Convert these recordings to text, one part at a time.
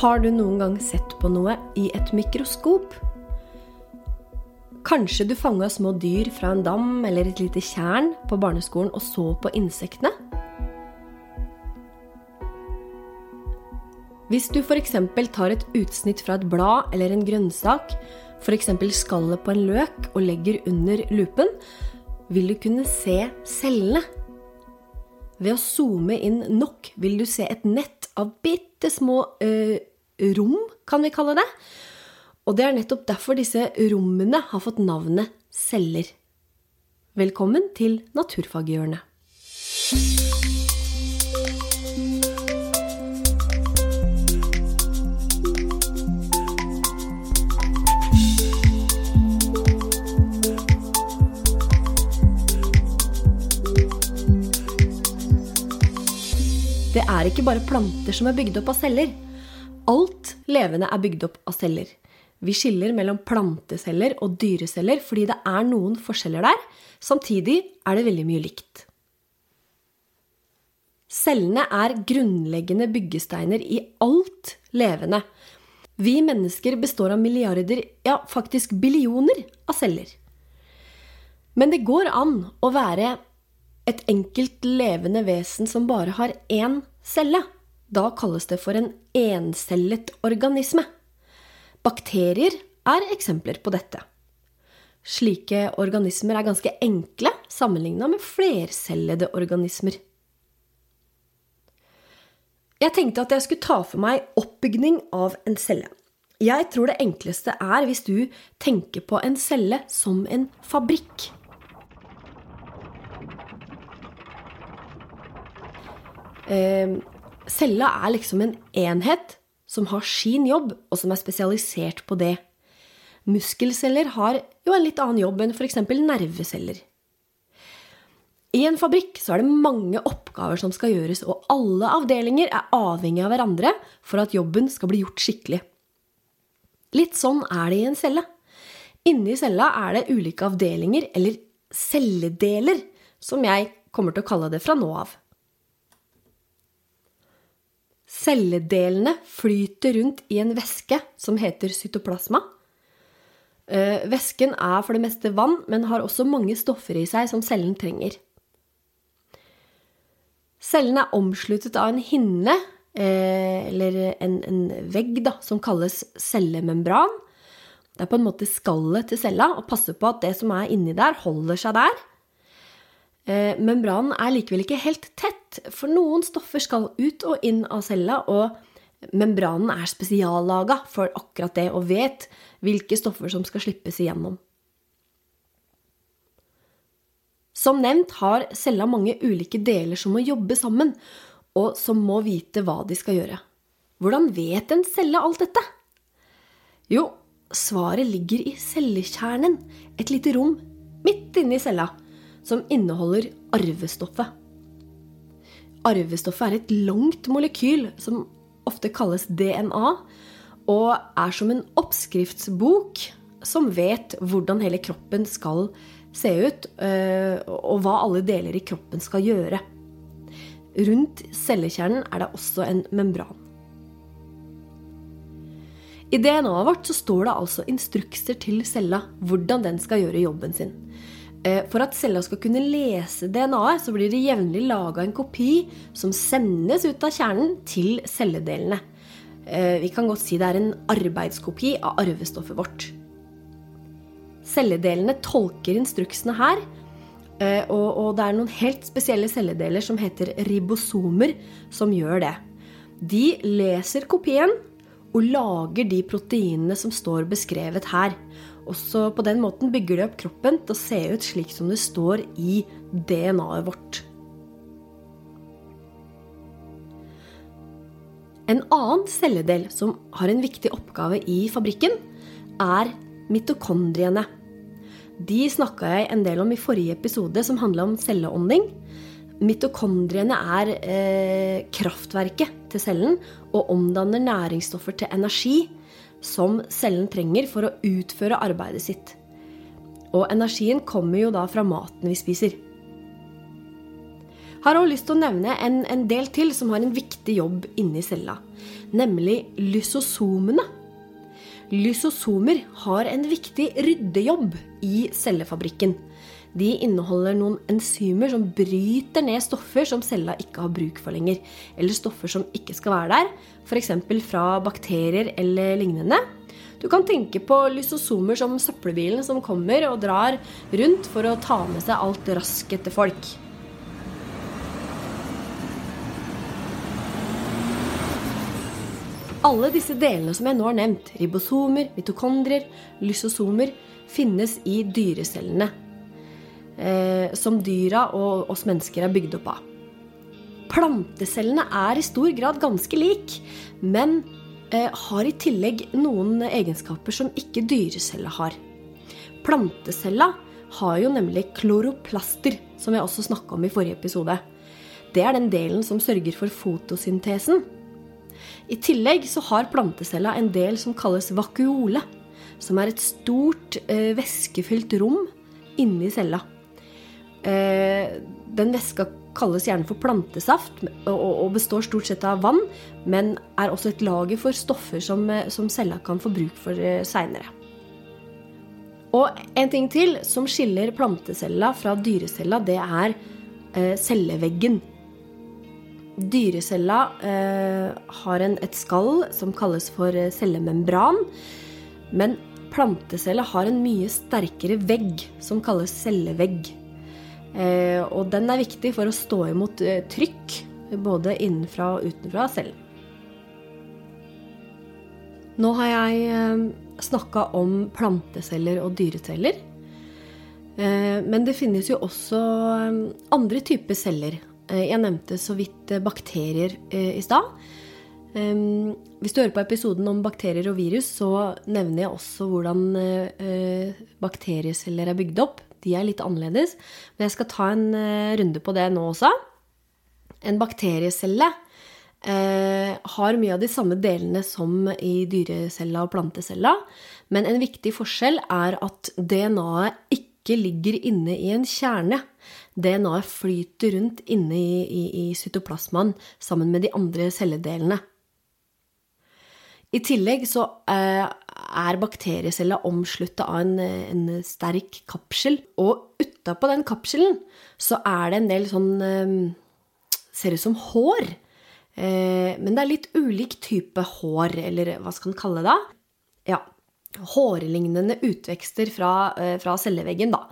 Har du noen gang sett på noe i et mikroskop? Kanskje du fanga små dyr fra en dam eller et lite tjern på barneskolen og så på insektene? Hvis du f.eks. tar et utsnitt fra et blad eller en grønnsak, f.eks. skallet på en løk, og legger under lupen, vil du kunne se cellene. Ved å zoome inn nok vil du se et nett av bitte små øh, rom, kan vi kalle det. Og det er nettopp derfor disse rommene har fått navnet celler. Velkommen til Naturfaghjørnet. Det er ikke bare planter som er bygd opp av celler. Alt levende er bygd opp av celler. Vi skiller mellom planteceller og dyreceller fordi det er noen forskjeller der. Samtidig er det veldig mye likt. Cellene er grunnleggende byggesteiner i alt levende. Vi mennesker består av milliarder, ja faktisk billioner, av celler. Men det går an å være et enkelt levende vesen som bare har én celle. Da kalles det for en encellet organisme. Bakterier er eksempler på dette. Slike organismer er ganske enkle sammenligna med flercellede organismer. Jeg tenkte at jeg skulle ta for meg oppbygning av en celle. Jeg tror det enkleste er hvis du tenker på en celle som en fabrikk. Cella er liksom en enhet som har sin jobb, og som er spesialisert på det. Muskelceller har jo en litt annen jobb enn f.eks. nerveceller. I en fabrikk så er det mange oppgaver som skal gjøres, og alle avdelinger er avhengig av hverandre for at jobben skal bli gjort skikkelig. Litt sånn er det i en celle. Inni cella er det ulike avdelinger, eller celledeler, som jeg kommer til å kalle det fra nå av. Celledelene flyter rundt i en væske som heter cytoplasma. Eh, væsken er for det meste vann, men har også mange stoffer i seg som cellen trenger. Cellen er omsluttet av en hinne, eh, eller en, en vegg, da, som kalles cellemembran. Det er på en måte skallet til cella og passer på at det som er inni der, holder seg der. Eh, membranen er likevel ikke helt tett, for noen stoffer skal ut og inn av cella, og membranen er spesiallaga for akkurat det og vet hvilke stoffer som skal slippes igjennom. Som nevnt har cella mange ulike deler som må jobbe sammen, og som må vite hva de skal gjøre. Hvordan vet en celle alt dette? Jo, svaret ligger i cellekjernen, et lite rom midt inne i cella som inneholder arvestoffet. Arvestoffet er et langt molekyl som ofte kalles DNA, og er som en oppskriftsbok som vet hvordan hele kroppen skal se ut, eh, og hva alle deler i kroppen skal gjøre. Rundt cellekjernen er det også en membran. I DNA-et vårt så står det altså instrukser til cella hvordan den skal gjøre jobben sin. Eh, for at cella skal kunne lese DNA-et, så blir det jevnlig laga en kopi som sendes ut av kjernen til celledelene. Eh, vi kan godt si det er en arbeidskopi av arvestoffet vårt. Celledelene tolker instruksene her, eh, og det er noen helt spesielle celledeler som heter ribosomer, som gjør det. De leser kopien og lager de proteinene som står beskrevet her. Også på den måten bygger de opp kroppen til å se ut slik som det står i DNA-et vårt. En annen celledel som har en viktig oppgave i fabrikken, er mitokondriene. De snakka jeg en del om i forrige episode, som handla om celleånding. Mitokondriene er eh, kraftverket til cellen og omdanner næringsstoffer til energi som cellen trenger for å utføre arbeidet sitt. Og energien kommer jo da fra maten vi spiser. Har også lyst til å nevne en, en del til som har en viktig jobb inni cella, nemlig lysosomene. Lysosomer har en viktig ryddejobb i cellefabrikken. De inneholder noen enzymer som bryter ned stoffer som cella ikke har bruk for lenger, eller stoffer som ikke skal være der, f.eks. fra bakterier eller lignende. Du kan tenke på lysosomer som søppelbilen som kommer og drar rundt for å ta med seg alt raskt etter folk. Alle disse delene som jeg nå har nevnt, ribosomer, mitokondrier, lysosomer, finnes i dyrecellene. Eh, som dyra og oss mennesker er bygd opp av. Plantecellene er i stor grad ganske lik, men eh, har i tillegg noen egenskaper som ikke dyrecella har. Plantecella har jo nemlig kloroplaster, som jeg også snakka om i forrige episode. Det er den delen som sørger for fotosyntesen. I tillegg så har plantecella en del som kalles vakuole, som er et stort eh, væskefylt rom inni cella. Eh, den væska kalles gjerne for plantesaft og, består stort sett av vann, men er også et lager for stoffer som, eh, som cella kan få bruk for eh, seinere. Og en ting til som skiller plantecella fra dyrecella, det er eh, celleveggen. Dyrecella eh, har en, et skall som kalles for cellemembran. Men plantecella har en mye sterkere vegg som kalles cellevegg. Eh, og den er viktig for å stå imot eh, trykk både innenfra og utenfra selv. Nå har jeg eh, snakka om planteceller og dyreceller. Men det finnes jo også andre typer celler jeg nevnte så vidt bakterier i stad. Hvis du hører på episoden om bakterier og virus, så nevner jeg også hvordan bakterieceller er bygd opp. De er litt annerledes, men jeg skal ta en runde på det nå også. En bakteriecelle har mye av de samme delene som i dyrecella og plantecella, men en viktig forskjell er at DNA-et ikke ligger inne i en kjerne. DNA-et flyter rundt inne i, i, i cytoplasmaen sammen med de andre celledelene. I tillegg så eh, er bakteriecella omslutta av en, en, sterk kapsel. Og utapå den kapselen så er det en del sånn eh, Ser ut som hår. Eh, men det er litt ulik type hår, eller hva skal en kalle det? Ja, hårlignende utvekster fra, fra celleveggen, da.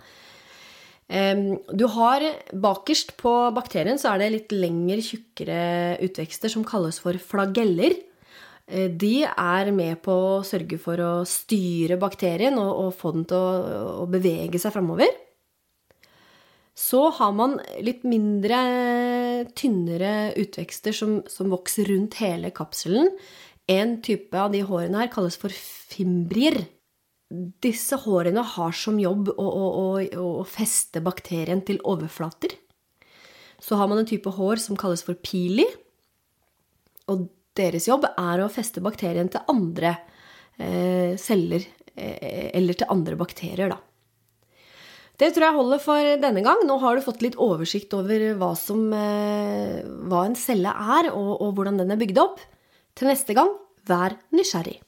Du har Bakerst på bakterien så er det litt lengre, tjukkere utvekster som kalles for flageller. Eh, de er med på å sørge for å styre bakterien og, og få den til å, å bevege seg framover. Så har man litt mindre, tynnere utvekster som, som, vokser rundt hele kapselen. En type av de hårene her kalles for fimbrier disse hårene har som jobb å, å, å, feste bakterien til overflater. Så har man en type hår som kalles for pili. Og deres jobb er å feste bakterien til andre eh, celler, eh, eller til andre bakterier, da. Det tror jeg holder for denne gang. Nå har du fått litt oversikt over hva, som, eh, hva en celle er, og, og hvordan den er bygd opp. Til neste gang, vær nysgjerrig.